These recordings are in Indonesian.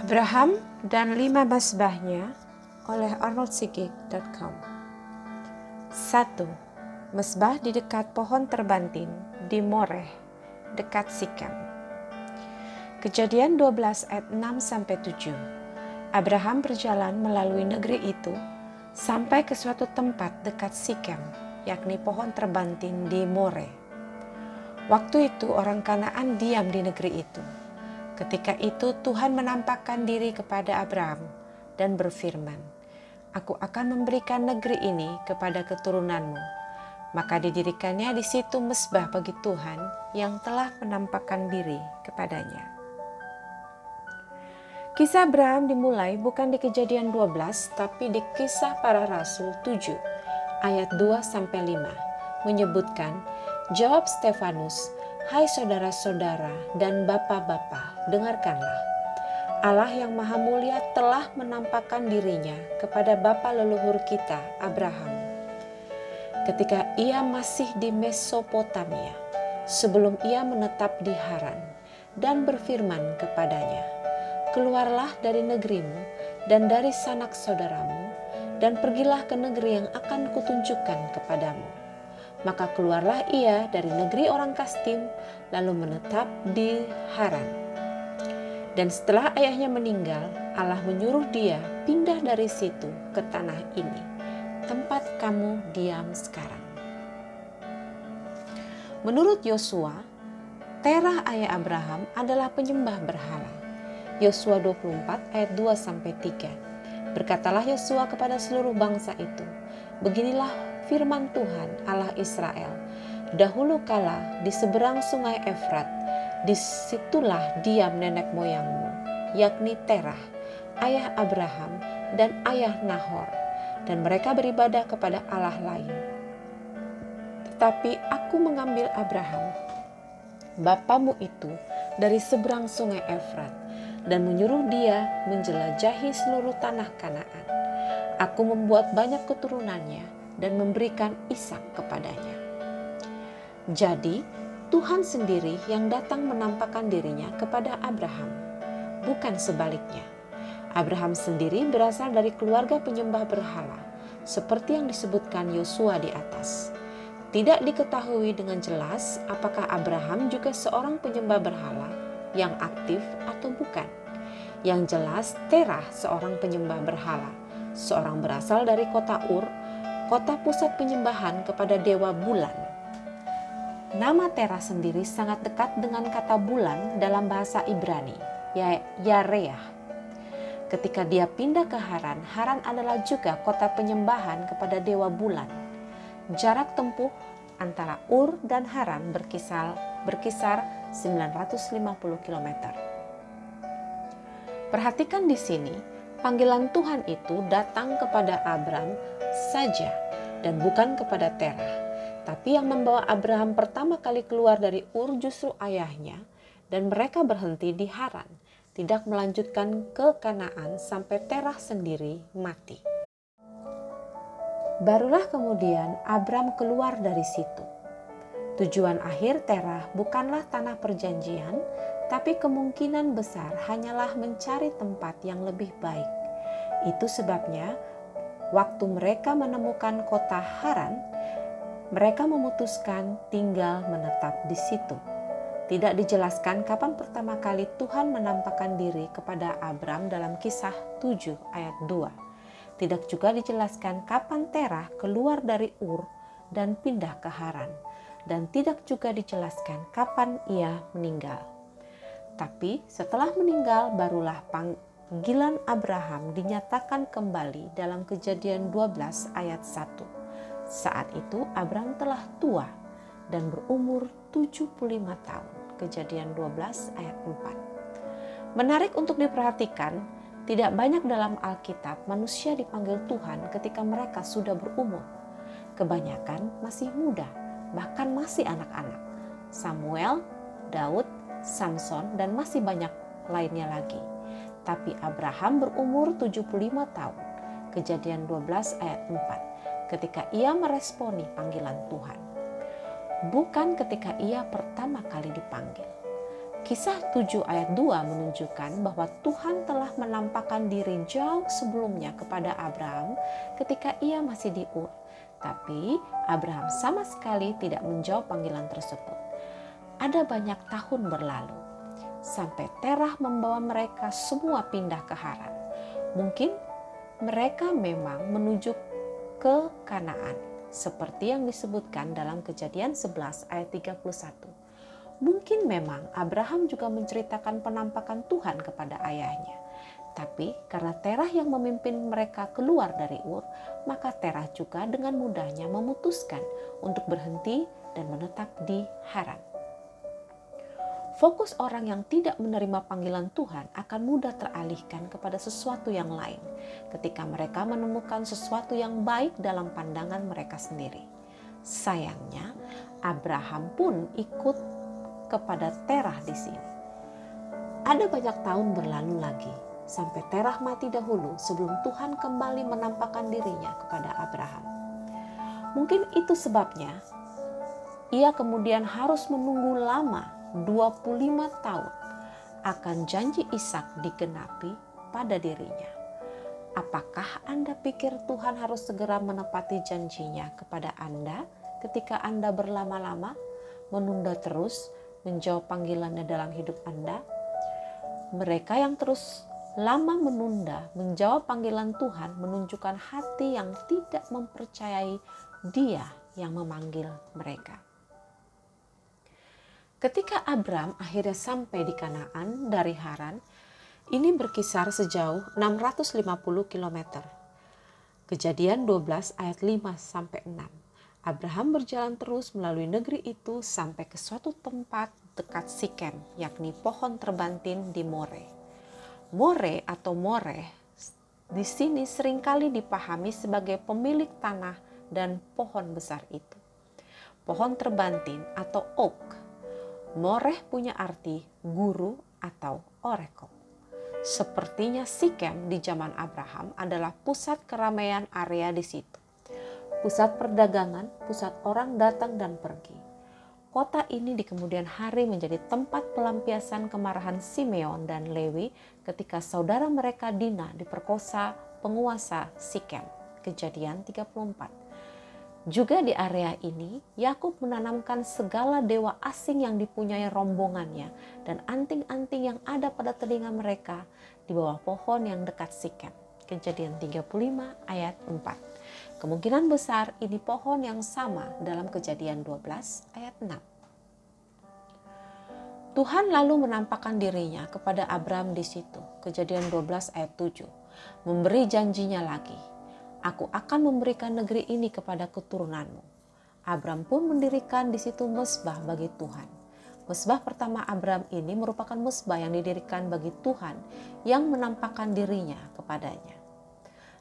Abraham dan lima mesbahnya oleh arnoldsigig.com 1. Mesbah di dekat pohon terbantin di Moreh, dekat Sikem. Kejadian 12 ayat 6 sampai 7. Abraham berjalan melalui negeri itu sampai ke suatu tempat dekat Sikem, yakni pohon terbantin di Moreh. Waktu itu orang Kanaan diam di negeri itu Ketika itu Tuhan menampakkan diri kepada Abraham dan berfirman, Aku akan memberikan negeri ini kepada keturunanmu. Maka didirikannya di situ mesbah bagi Tuhan yang telah menampakkan diri kepadanya. Kisah Abraham dimulai bukan di kejadian 12 tapi di kisah para rasul 7 ayat 2 sampai 5 menyebutkan jawab Stefanus Hai saudara-saudara dan bapak-bapak, dengarkanlah. Allah yang Maha Mulia telah menampakkan dirinya kepada bapa leluhur kita, Abraham. Ketika ia masih di Mesopotamia, sebelum ia menetap di Haran, dan berfirman kepadanya, Keluarlah dari negerimu dan dari sanak saudaramu, dan pergilah ke negeri yang akan kutunjukkan kepadamu maka keluarlah ia dari negeri orang Kastim, lalu menetap di Haran. Dan setelah ayahnya meninggal, Allah menyuruh dia pindah dari situ ke tanah ini, tempat kamu diam sekarang. Menurut Yosua, Terah ayah Abraham adalah penyembah berhala. Yosua 24 ayat 2 sampai 3. Berkatalah Yosua kepada seluruh bangsa itu, beginilah firman Tuhan Allah Israel. Dahulu kala di seberang sungai Efrat, di situlah diam nenek moyangmu, yakni Terah, ayah Abraham dan ayah Nahor, dan mereka beribadah kepada Allah lain. Tetapi aku mengambil Abraham, bapamu itu, dari seberang sungai Efrat, dan menyuruh dia menjelajahi seluruh tanah Kanaan. Aku membuat banyak keturunannya, dan memberikan Ishak kepadanya. Jadi, Tuhan sendiri yang datang menampakkan dirinya kepada Abraham, bukan sebaliknya. Abraham sendiri berasal dari keluarga penyembah berhala, seperti yang disebutkan Yosua di atas. Tidak diketahui dengan jelas apakah Abraham juga seorang penyembah berhala yang aktif atau bukan. Yang jelas, Terah seorang penyembah berhala, seorang berasal dari kota Ur kota pusat penyembahan kepada dewa bulan. Nama Tera sendiri sangat dekat dengan kata bulan dalam bahasa Ibrani, ya Yareah. Ketika dia pindah ke Haran, Haran adalah juga kota penyembahan kepada dewa bulan. Jarak tempuh antara Ur dan Haran berkisar berkisar 950 km. Perhatikan di sini, panggilan Tuhan itu datang kepada Abram saja dan bukan kepada Terah. Tapi yang membawa Abraham pertama kali keluar dari Ur justru ayahnya dan mereka berhenti di Haran, tidak melanjutkan ke Kanaan sampai Terah sendiri mati. Barulah kemudian Abram keluar dari situ. Tujuan akhir Terah bukanlah tanah perjanjian, tapi kemungkinan besar hanyalah mencari tempat yang lebih baik. Itu sebabnya waktu mereka menemukan kota Haran, mereka memutuskan tinggal menetap di situ. Tidak dijelaskan kapan pertama kali Tuhan menampakkan diri kepada Abram dalam kisah 7 ayat 2. Tidak juga dijelaskan kapan Terah keluar dari Ur dan pindah ke Haran. Dan tidak juga dijelaskan kapan ia meninggal. Tapi setelah meninggal barulah panggilan Abraham dinyatakan kembali dalam kejadian 12 ayat 1. Saat itu Abraham telah tua dan berumur 75 tahun. Kejadian 12 ayat 4. Menarik untuk diperhatikan, tidak banyak dalam Alkitab manusia dipanggil Tuhan ketika mereka sudah berumur. Kebanyakan masih muda, bahkan masih anak-anak. Samuel, Daud, Samson, dan masih banyak lainnya lagi. Tapi Abraham berumur 75 tahun. Kejadian 12 ayat 4. Ketika ia meresponi panggilan Tuhan. Bukan ketika ia pertama kali dipanggil. Kisah 7 ayat 2 menunjukkan bahwa Tuhan telah menampakkan diri jauh sebelumnya kepada Abraham ketika ia masih di Ur. Tapi Abraham sama sekali tidak menjawab panggilan tersebut. Ada banyak tahun berlalu sampai Terah membawa mereka semua pindah ke Haran. Mungkin mereka memang menuju ke Kanaan seperti yang disebutkan dalam Kejadian 11 ayat 31. Mungkin memang Abraham juga menceritakan penampakan Tuhan kepada ayahnya. Tapi karena Terah yang memimpin mereka keluar dari Ur, maka Terah juga dengan mudahnya memutuskan untuk berhenti dan menetap di Haran. Fokus orang yang tidak menerima panggilan Tuhan akan mudah teralihkan kepada sesuatu yang lain ketika mereka menemukan sesuatu yang baik dalam pandangan mereka sendiri. Sayangnya, Abraham pun ikut kepada Terah di sini. Ada banyak tahun berlalu lagi sampai Terah mati dahulu sebelum Tuhan kembali menampakkan dirinya kepada Abraham. Mungkin itu sebabnya ia kemudian harus menunggu lama 25 tahun akan janji Ishak digenapi pada dirinya. Apakah Anda pikir Tuhan harus segera menepati janjinya kepada Anda ketika Anda berlama-lama menunda terus menjawab panggilannya dalam hidup Anda? Mereka yang terus lama menunda menjawab panggilan Tuhan menunjukkan hati yang tidak mempercayai Dia yang memanggil mereka. Ketika Abram akhirnya sampai di Kanaan dari Haran, ini berkisar sejauh 650 km. Kejadian 12 ayat 5 sampai 6. Abraham berjalan terus melalui negeri itu sampai ke suatu tempat dekat Sikem, yakni pohon terbantin di More. More atau More di sini sering kali dipahami sebagai pemilik tanah dan pohon besar itu. Pohon terbantin atau oak. Moreh punya arti guru atau orekok. Sepertinya Sikem di zaman Abraham adalah pusat keramaian area di situ pusat perdagangan, pusat orang datang dan pergi. Kota ini di kemudian hari menjadi tempat pelampiasan kemarahan Simeon dan Lewi ketika saudara mereka Dina diperkosa penguasa Sikem. Kejadian 34. Juga di area ini, Yakub menanamkan segala dewa asing yang dipunyai rombongannya dan anting-anting yang ada pada telinga mereka di bawah pohon yang dekat Sikem. Kejadian 35 ayat 4. Kemungkinan besar ini pohon yang sama dalam kejadian 12 ayat 6. Tuhan lalu menampakkan dirinya kepada Abram di situ, kejadian 12 ayat 7, memberi janjinya lagi, aku akan memberikan negeri ini kepada keturunanmu. Abram pun mendirikan di situ mesbah bagi Tuhan. Mesbah pertama Abram ini merupakan mesbah yang didirikan bagi Tuhan yang menampakkan dirinya kepadanya.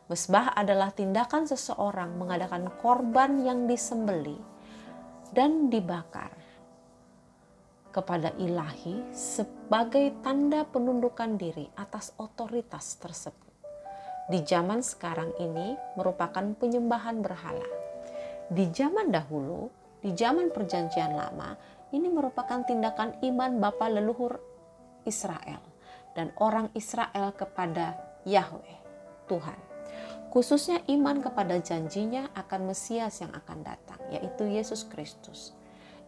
Mesbah adalah tindakan seseorang mengadakan korban yang disembeli dan dibakar kepada ilahi sebagai tanda penundukan diri atas otoritas tersebut. Di zaman sekarang ini merupakan penyembahan berhala. Di zaman dahulu, di zaman perjanjian lama, ini merupakan tindakan iman bapa leluhur Israel dan orang Israel kepada Yahweh, Tuhan khususnya iman kepada janjinya akan Mesias yang akan datang, yaitu Yesus Kristus.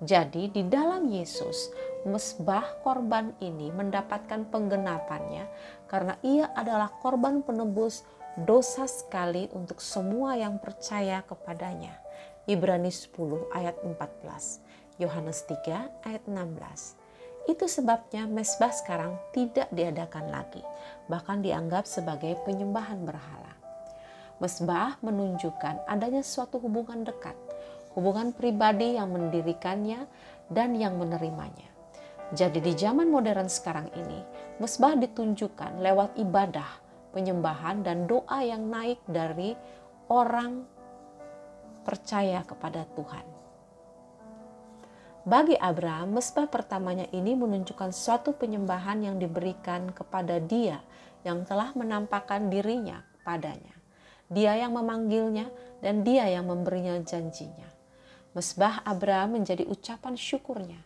Jadi, di dalam Yesus, mesbah korban ini mendapatkan penggenapannya karena ia adalah korban penebus dosa sekali untuk semua yang percaya kepadanya. Ibrani 10 ayat 14, Yohanes 3 ayat 16. Itu sebabnya mesbah sekarang tidak diadakan lagi, bahkan dianggap sebagai penyembahan berhala. Mesbah menunjukkan adanya suatu hubungan dekat, hubungan pribadi yang mendirikannya dan yang menerimanya. Jadi di zaman modern sekarang ini, mesbah ditunjukkan lewat ibadah, penyembahan dan doa yang naik dari orang percaya kepada Tuhan. Bagi Abraham, mesbah pertamanya ini menunjukkan suatu penyembahan yang diberikan kepada dia yang telah menampakkan dirinya padanya. Dia yang memanggilnya dan dia yang memberinya janjinya. Mesbah Abraham menjadi ucapan syukurnya.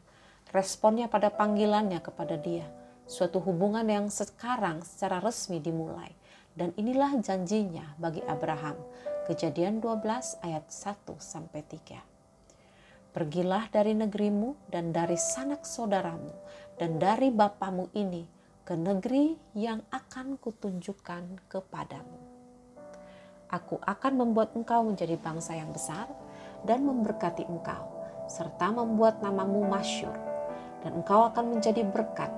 responnya pada panggilannya kepada dia. Suatu hubungan yang sekarang secara resmi dimulai. Dan inilah janjinya bagi Abraham. Kejadian 12 ayat 1 sampai 3. Pergilah dari negerimu dan dari sanak saudaramu dan dari bapamu ini ke negeri yang akan kutunjukkan kepadamu. Aku akan membuat engkau menjadi bangsa yang besar dan memberkati engkau, serta membuat namamu masyur, dan engkau akan menjadi berkat.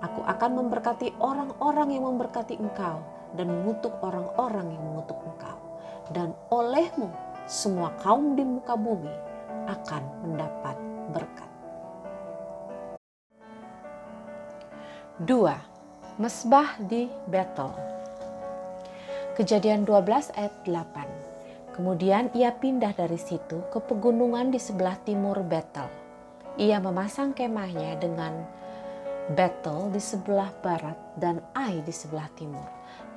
Aku akan memberkati orang-orang yang memberkati engkau, dan mengutuk orang-orang yang mengutuk engkau. Dan olehmu semua kaum di muka bumi akan mendapat berkat. 2. Mesbah di Betel Kejadian 12 ayat 8 Kemudian ia pindah dari situ ke pegunungan di sebelah timur Betel. Ia memasang kemahnya dengan Betel di sebelah barat dan Ai di sebelah timur.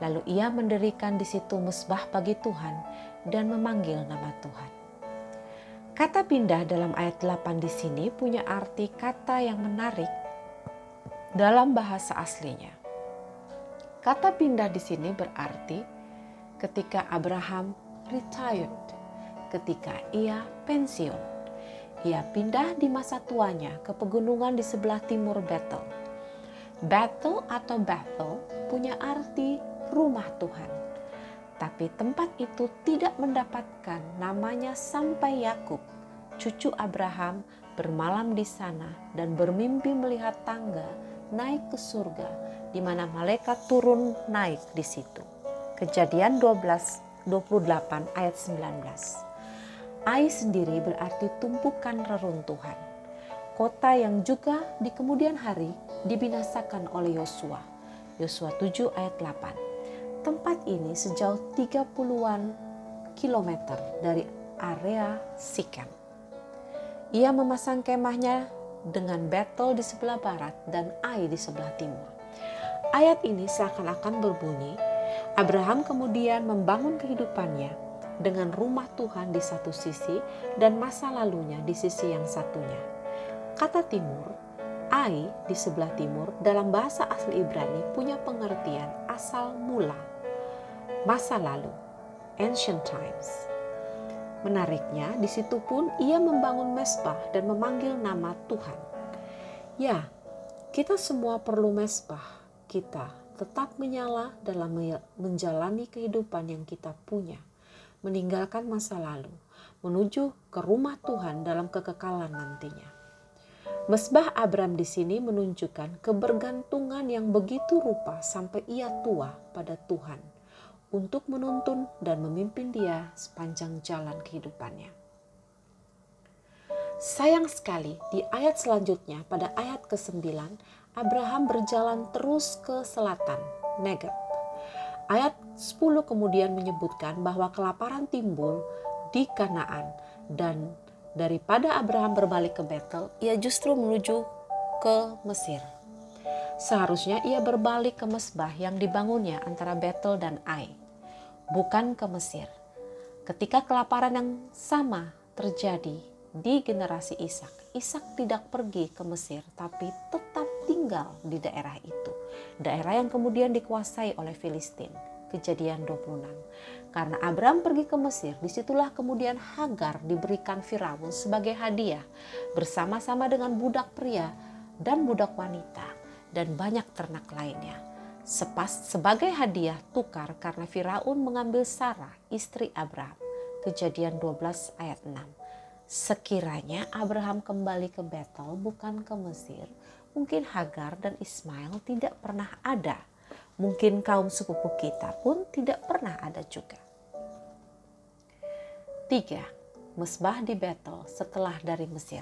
Lalu ia mendirikan di situ mesbah bagi Tuhan dan memanggil nama Tuhan. Kata pindah dalam ayat 8 di sini punya arti kata yang menarik dalam bahasa aslinya. Kata pindah di sini berarti ketika Abraham retired, ketika ia pensiun. Ia pindah di masa tuanya ke pegunungan di sebelah timur Bethel. Bethel atau Bethel punya arti rumah Tuhan. Tapi tempat itu tidak mendapatkan namanya sampai Yakub, cucu Abraham, bermalam di sana dan bermimpi melihat tangga naik ke surga, di mana malaikat turun naik di situ. Kejadian 12, 28 ayat 19. Ai sendiri berarti tumpukan reruntuhan. Kota yang juga di kemudian hari dibinasakan oleh Yosua. Yosua 7 ayat 8. Tempat ini sejauh 30-an kilometer dari area Sikem. Ia memasang kemahnya dengan Betel di sebelah barat dan Ai di sebelah timur. Ayat ini seakan-akan berbunyi, Abraham kemudian membangun kehidupannya dengan rumah Tuhan di satu sisi dan masa lalunya di sisi yang satunya. Kata timur, Ai di sebelah timur dalam bahasa asli Ibrani punya pengertian asal mula, masa lalu, ancient times. Menariknya, di situ pun ia membangun mesbah dan memanggil nama Tuhan. Ya, kita semua perlu mesbah kita tetap menyala dalam menjalani kehidupan yang kita punya, meninggalkan masa lalu, menuju ke rumah Tuhan dalam kekekalan nantinya. Mesbah Abram di sini menunjukkan kebergantungan yang begitu rupa sampai ia tua pada Tuhan untuk menuntun dan memimpin dia sepanjang jalan kehidupannya. Sayang sekali di ayat selanjutnya pada ayat ke-9 Abraham berjalan terus ke selatan, Negeb. Ayat 10 kemudian menyebutkan bahwa kelaparan timbul di Kanaan dan daripada Abraham berbalik ke Betel, ia justru menuju ke Mesir. Seharusnya ia berbalik ke mesbah yang dibangunnya antara Betel dan Ai bukan ke Mesir. Ketika kelaparan yang sama terjadi di generasi Ishak, Ishak tidak pergi ke Mesir tapi tetap tinggal di daerah itu. Daerah yang kemudian dikuasai oleh Filistin. Kejadian 26. Karena Abram pergi ke Mesir, di situlah kemudian Hagar diberikan Firaun sebagai hadiah bersama-sama dengan budak pria dan budak wanita dan banyak ternak lainnya sepas sebagai hadiah tukar karena Firaun mengambil Sarah istri Abraham. Kejadian 12 ayat 6. Sekiranya Abraham kembali ke Betel bukan ke Mesir, mungkin Hagar dan Ismail tidak pernah ada. Mungkin kaum sepupu kita pun tidak pernah ada juga. 3. Mesbah di Betel setelah dari Mesir.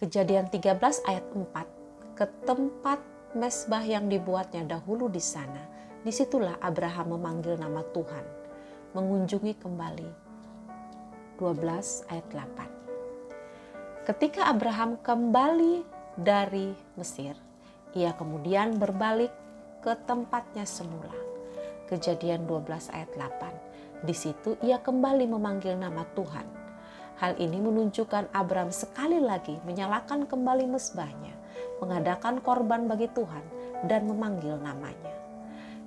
Kejadian 13 ayat 4 ke tempat mesbah yang dibuatnya dahulu di sana, di situlah Abraham memanggil nama Tuhan, mengunjungi kembali. 12 ayat 8. Ketika Abraham kembali dari Mesir, ia kemudian berbalik ke tempatnya semula. Kejadian 12 ayat 8. Di situ ia kembali memanggil nama Tuhan. Hal ini menunjukkan Abram sekali lagi menyalakan kembali mesbahnya, mengadakan korban bagi Tuhan, dan memanggil namanya.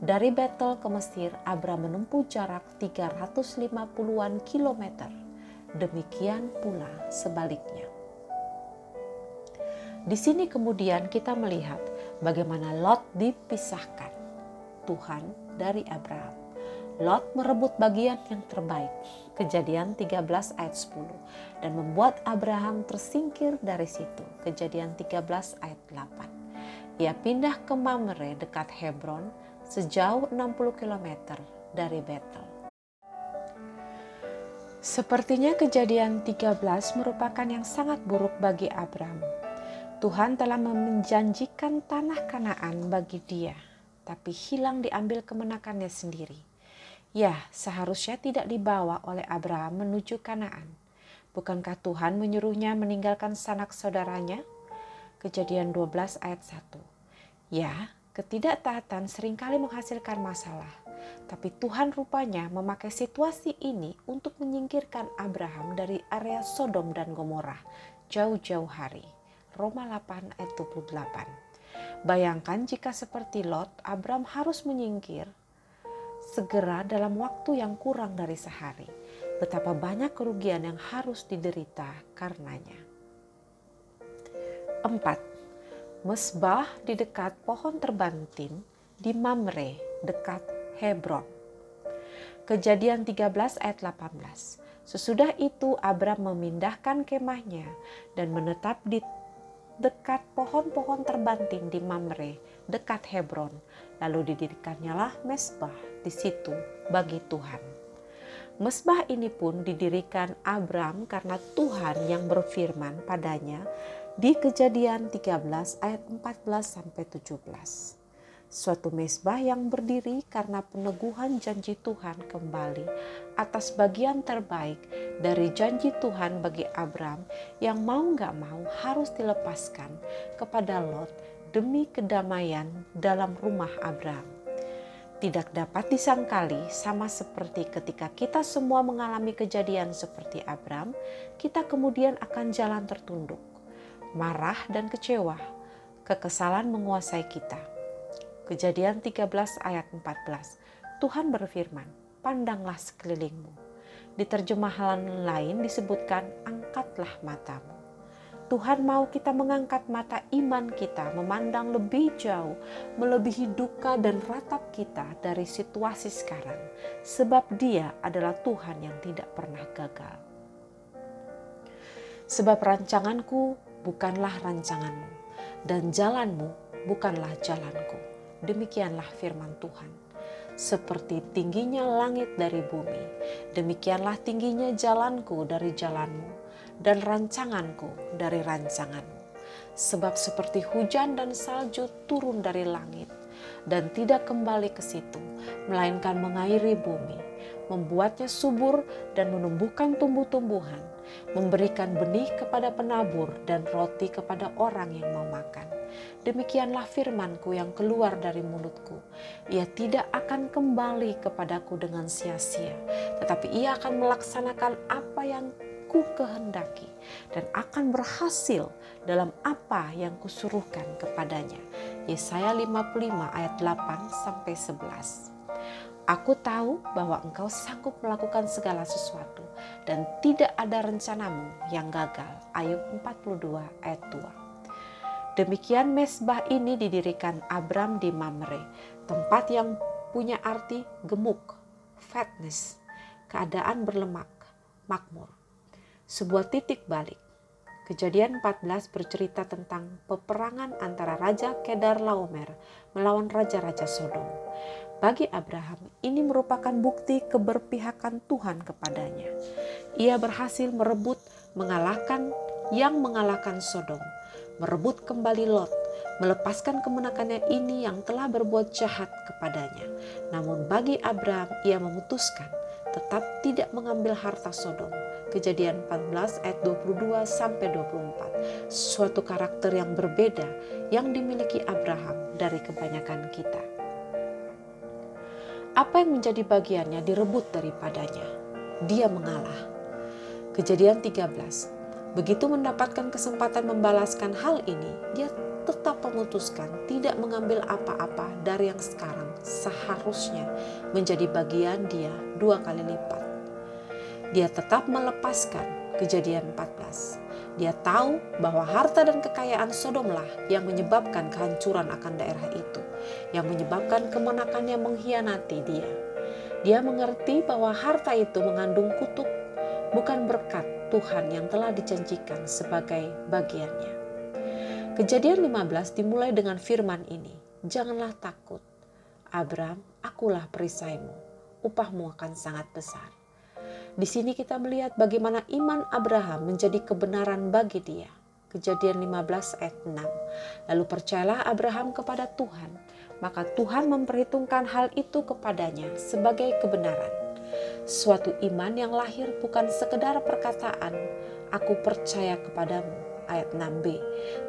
Dari Betel ke Mesir, Abram menempuh jarak 350-an kilometer. Demikian pula sebaliknya. Di sini kemudian kita melihat bagaimana Lot dipisahkan Tuhan dari Abraham. Lot merebut bagian yang terbaik, kejadian 13 ayat 10, dan membuat Abraham tersingkir dari situ, kejadian 13 ayat 8. Ia pindah ke Mamre dekat Hebron sejauh 60 km dari Betel. Sepertinya kejadian 13 merupakan yang sangat buruk bagi Abraham. Tuhan telah menjanjikan tanah kanaan bagi dia, tapi hilang diambil kemenakannya sendiri. Ya, seharusnya tidak dibawa oleh Abraham menuju Kanaan. Bukankah Tuhan menyuruhnya meninggalkan sanak saudaranya? Kejadian 12 ayat 1. Ya, ketidaktaatan sering kali menghasilkan masalah. Tapi Tuhan rupanya memakai situasi ini untuk menyingkirkan Abraham dari area Sodom dan Gomorrah jauh-jauh hari. Roma 8 ayat 28. Bayangkan jika seperti Lot, Abraham harus menyingkir segera dalam waktu yang kurang dari sehari. Betapa banyak kerugian yang harus diderita karenanya. 4. Mesbah di dekat pohon terbantin di Mamre dekat Hebron. Kejadian 13 ayat 18. Sesudah itu Abram memindahkan kemahnya dan menetap di dekat pohon-pohon terbanting di Mamre dekat Hebron. Lalu didirikannya lah mesbah di situ bagi Tuhan. Mesbah ini pun didirikan Abram karena Tuhan yang berfirman padanya di Kejadian 13 ayat 14 sampai 17 suatu mesbah yang berdiri karena peneguhan janji Tuhan kembali atas bagian terbaik dari janji Tuhan bagi Abram yang mau gak mau harus dilepaskan kepada Lot demi kedamaian dalam rumah Abram. Tidak dapat disangkali sama seperti ketika kita semua mengalami kejadian seperti Abram, kita kemudian akan jalan tertunduk, marah dan kecewa, kekesalan menguasai kita Kejadian 13 ayat 14. Tuhan berfirman, pandanglah sekelilingmu. Di terjemahan lain disebutkan, angkatlah matamu. Tuhan mau kita mengangkat mata iman kita, memandang lebih jauh, melebihi duka dan ratap kita dari situasi sekarang, sebab Dia adalah Tuhan yang tidak pernah gagal. Sebab rancanganku bukanlah rancanganmu, dan jalanmu bukanlah jalanku demikianlah firman Tuhan. Seperti tingginya langit dari bumi, demikianlah tingginya jalanku dari jalanmu, dan rancanganku dari rancanganmu. Sebab seperti hujan dan salju turun dari langit, dan tidak kembali ke situ, melainkan mengairi bumi, membuatnya subur dan menumbuhkan tumbuh-tumbuhan, memberikan benih kepada penabur dan roti kepada orang yang mau makan Demikianlah firmanku yang keluar dari mulutku. Ia tidak akan kembali kepadaku dengan sia-sia, tetapi ia akan melaksanakan apa yang ku kehendaki dan akan berhasil dalam apa yang kusuruhkan kepadanya. Yesaya 55 ayat 8 sampai 11. Aku tahu bahwa engkau sanggup melakukan segala sesuatu dan tidak ada rencanamu yang gagal. Ayub 42 ayat 2. Demikian mesbah ini didirikan Abram di Mamre, tempat yang punya arti gemuk, fatness, keadaan berlemak, makmur. Sebuah titik balik. Kejadian 14 bercerita tentang peperangan antara Raja Kedar Laomer melawan Raja-Raja Sodom. Bagi Abraham, ini merupakan bukti keberpihakan Tuhan kepadanya. Ia berhasil merebut, mengalahkan yang mengalahkan Sodom merebut kembali Lot, melepaskan kemenakannya ini yang telah berbuat jahat kepadanya. Namun bagi Abraham ia memutuskan tetap tidak mengambil harta Sodom. Kejadian 14 ayat 22 sampai 24. Suatu karakter yang berbeda yang dimiliki Abraham dari kebanyakan kita. Apa yang menjadi bagiannya direbut daripadanya. Dia mengalah. Kejadian 13 Begitu mendapatkan kesempatan membalaskan hal ini, dia tetap memutuskan tidak mengambil apa-apa dari yang sekarang seharusnya menjadi bagian dia dua kali lipat. Dia tetap melepaskan kejadian 14. Dia tahu bahwa harta dan kekayaan Sodomlah yang menyebabkan kehancuran akan daerah itu, yang menyebabkan kemenakannya mengkhianati dia. Dia mengerti bahwa harta itu mengandung kutuk, bukan berkat Tuhan yang telah dijanjikan sebagai bagiannya. Kejadian 15 dimulai dengan firman ini, Janganlah takut, Abram, akulah perisaimu, upahmu akan sangat besar. Di sini kita melihat bagaimana iman Abraham menjadi kebenaran bagi dia. Kejadian 15 ayat 6. Lalu percayalah Abraham kepada Tuhan, maka Tuhan memperhitungkan hal itu kepadanya sebagai kebenaran. Suatu iman yang lahir bukan sekedar perkataan, aku percaya kepadamu, ayat 6b.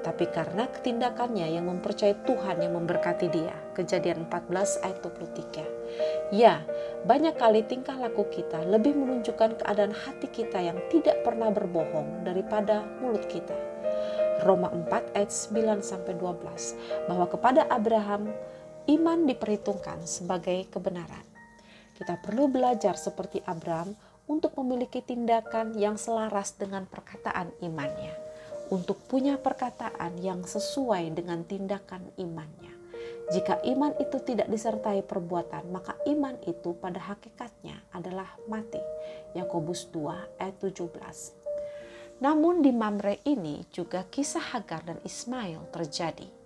Tapi karena ketindakannya yang mempercayai Tuhan yang memberkati dia, kejadian 14 ayat 23. Ya, banyak kali tingkah laku kita lebih menunjukkan keadaan hati kita yang tidak pernah berbohong daripada mulut kita. Roma 4 ayat 9 sampai 12 bahwa kepada Abraham iman diperhitungkan sebagai kebenaran. Kita perlu belajar seperti Abraham untuk memiliki tindakan yang selaras dengan perkataan imannya, untuk punya perkataan yang sesuai dengan tindakan imannya. Jika iman itu tidak disertai perbuatan, maka iman itu pada hakikatnya adalah mati. Yakobus 2 ayat 17. Namun di Mamre ini juga kisah Hagar dan Ismail terjadi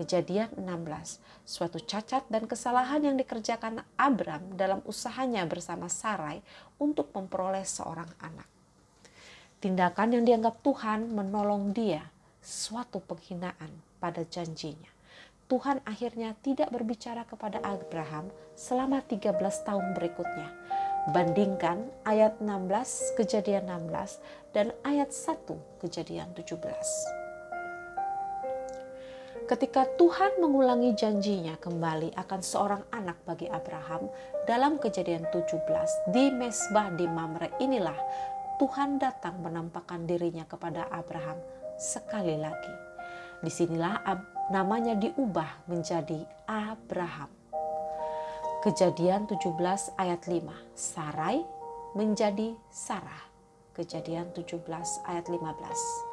Kejadian 16, suatu cacat dan kesalahan yang dikerjakan Abram dalam usahanya bersama Sarai untuk memperoleh seorang anak. Tindakan yang dianggap Tuhan menolong dia, suatu penghinaan pada janjinya. Tuhan akhirnya tidak berbicara kepada Abraham selama 13 tahun berikutnya. Bandingkan ayat 16 kejadian 16 dan ayat 1 kejadian 17. Ketika Tuhan mengulangi janjinya kembali akan seorang anak bagi Abraham dalam kejadian 17 di Mesbah di Mamre inilah Tuhan datang menampakkan dirinya kepada Abraham sekali lagi. Di sinilah namanya diubah menjadi Abraham. Kejadian 17 ayat 5, Sarai menjadi Sarah. Kejadian 17 ayat 15.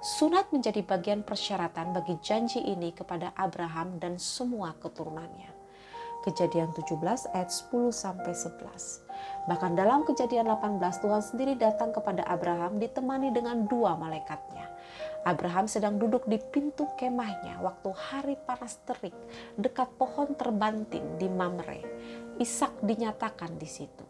Sunat menjadi bagian persyaratan bagi janji ini kepada Abraham dan semua keturunannya. Kejadian 17 ayat 10 sampai 11. Bahkan dalam kejadian 18 Tuhan sendiri datang kepada Abraham ditemani dengan dua malaikatnya. Abraham sedang duduk di pintu kemahnya waktu hari panas terik dekat pohon terbanting di Mamre. Ishak dinyatakan di situ.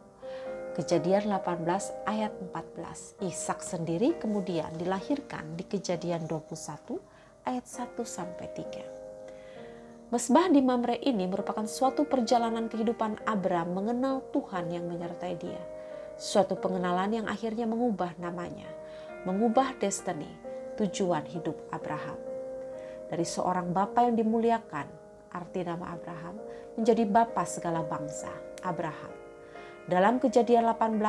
Kejadian 18 ayat 14. Ishak sendiri kemudian dilahirkan di Kejadian 21 ayat 1 sampai 3. Mesbah di Mamre ini merupakan suatu perjalanan kehidupan Abram mengenal Tuhan yang menyertai dia. Suatu pengenalan yang akhirnya mengubah namanya, mengubah destiny, tujuan hidup Abraham. Dari seorang bapa yang dimuliakan, arti nama Abraham, menjadi bapa segala bangsa, Abraham dalam kejadian 18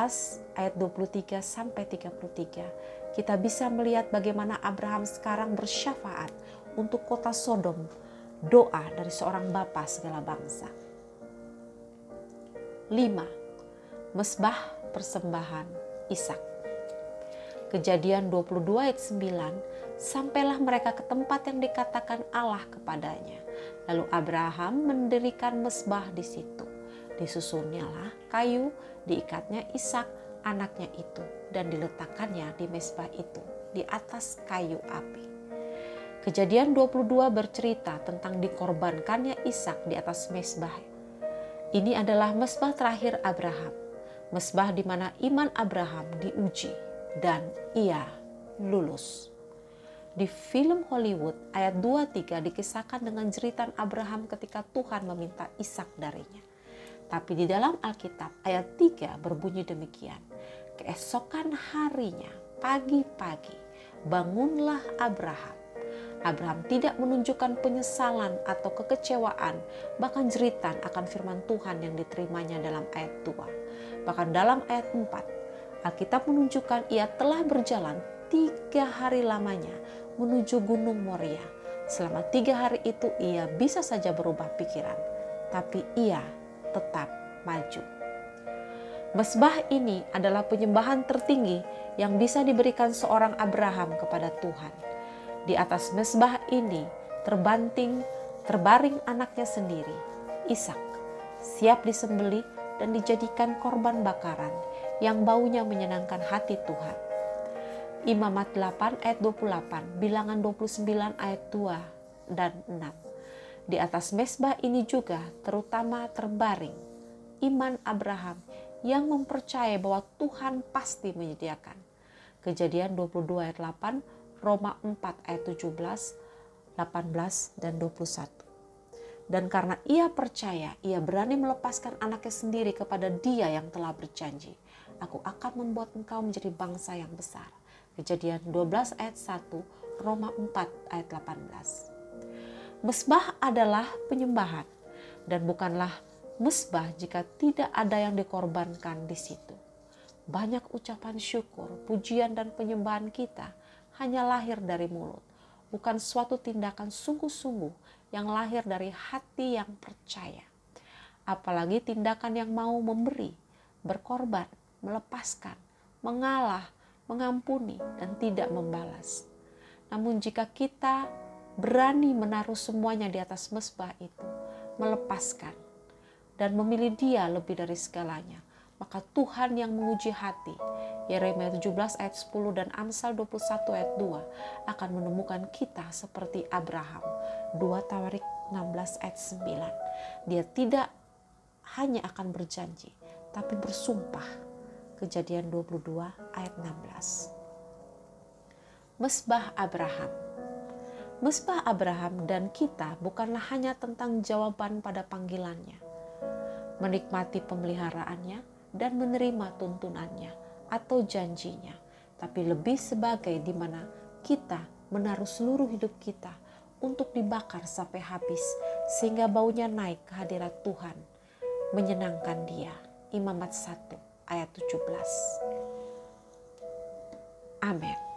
ayat 23 sampai 33, kita bisa melihat bagaimana Abraham sekarang bersyafaat untuk kota Sodom, doa dari seorang bapa segala bangsa. 5. Mesbah persembahan Ishak. Kejadian 22 ayat 9, sampailah mereka ke tempat yang dikatakan Allah kepadanya. Lalu Abraham mendirikan mesbah di situ Disusunnya kayu, diikatnya Ishak anaknya itu dan diletakkannya di mesbah itu di atas kayu api. Kejadian 22 bercerita tentang dikorbankannya Ishak di atas mesbah. Ini adalah mesbah terakhir Abraham, mesbah di mana iman Abraham diuji dan ia lulus. Di film Hollywood ayat 23 dikisahkan dengan jeritan Abraham ketika Tuhan meminta Ishak darinya. Tapi di dalam Alkitab ayat 3 berbunyi demikian. Keesokan harinya, pagi-pagi, bangunlah Abraham. Abraham tidak menunjukkan penyesalan atau kekecewaan, bahkan jeritan akan firman Tuhan yang diterimanya dalam ayat 2. Bahkan dalam ayat 4, Alkitab menunjukkan ia telah berjalan tiga hari lamanya menuju Gunung Moria. Selama tiga hari itu ia bisa saja berubah pikiran, tapi ia tetap maju. Mesbah ini adalah penyembahan tertinggi yang bisa diberikan seorang Abraham kepada Tuhan. Di atas mesbah ini terbanting, terbaring anaknya sendiri, Ishak, siap disembeli dan dijadikan korban bakaran yang baunya menyenangkan hati Tuhan. Imamat 8 ayat 28, bilangan 29 ayat 2 dan 6. Di atas mesbah ini juga terutama terbaring iman Abraham yang mempercayai bahwa Tuhan pasti menyediakan. Kejadian 22 ayat 8, Roma 4 ayat 17, 18 dan 21. Dan karena ia percaya, ia berani melepaskan anaknya sendiri kepada dia yang telah berjanji aku akan membuat engkau menjadi bangsa yang besar. Kejadian 12 ayat 1, Roma 4 ayat 18. Mesbah adalah penyembahan dan bukanlah mesbah jika tidak ada yang dikorbankan di situ. Banyak ucapan syukur, pujian dan penyembahan kita hanya lahir dari mulut, bukan suatu tindakan sungguh-sungguh yang lahir dari hati yang percaya. Apalagi tindakan yang mau memberi, berkorban, melepaskan, mengalah, mengampuni, dan tidak membalas. Namun, jika kita berani menaruh semuanya di atas mesbah itu, melepaskan, dan memilih Dia lebih dari segalanya, maka Tuhan yang menguji hati, Yeremia 17 ayat 10 dan Amsal 21 ayat 2 akan menemukan kita seperti Abraham. 2 Tawarik 16 ayat 9. Dia tidak hanya akan berjanji, tapi bersumpah Kejadian 22 ayat 16. Mesbah Abraham Mesbah Abraham dan kita bukanlah hanya tentang jawaban pada panggilannya, menikmati pemeliharaannya, dan menerima tuntunannya atau janjinya, tapi lebih sebagai di mana kita menaruh seluruh hidup kita untuk dibakar sampai habis sehingga baunya naik ke hadirat Tuhan, menyenangkan dia. Imamat 1 ayat 17. Amin.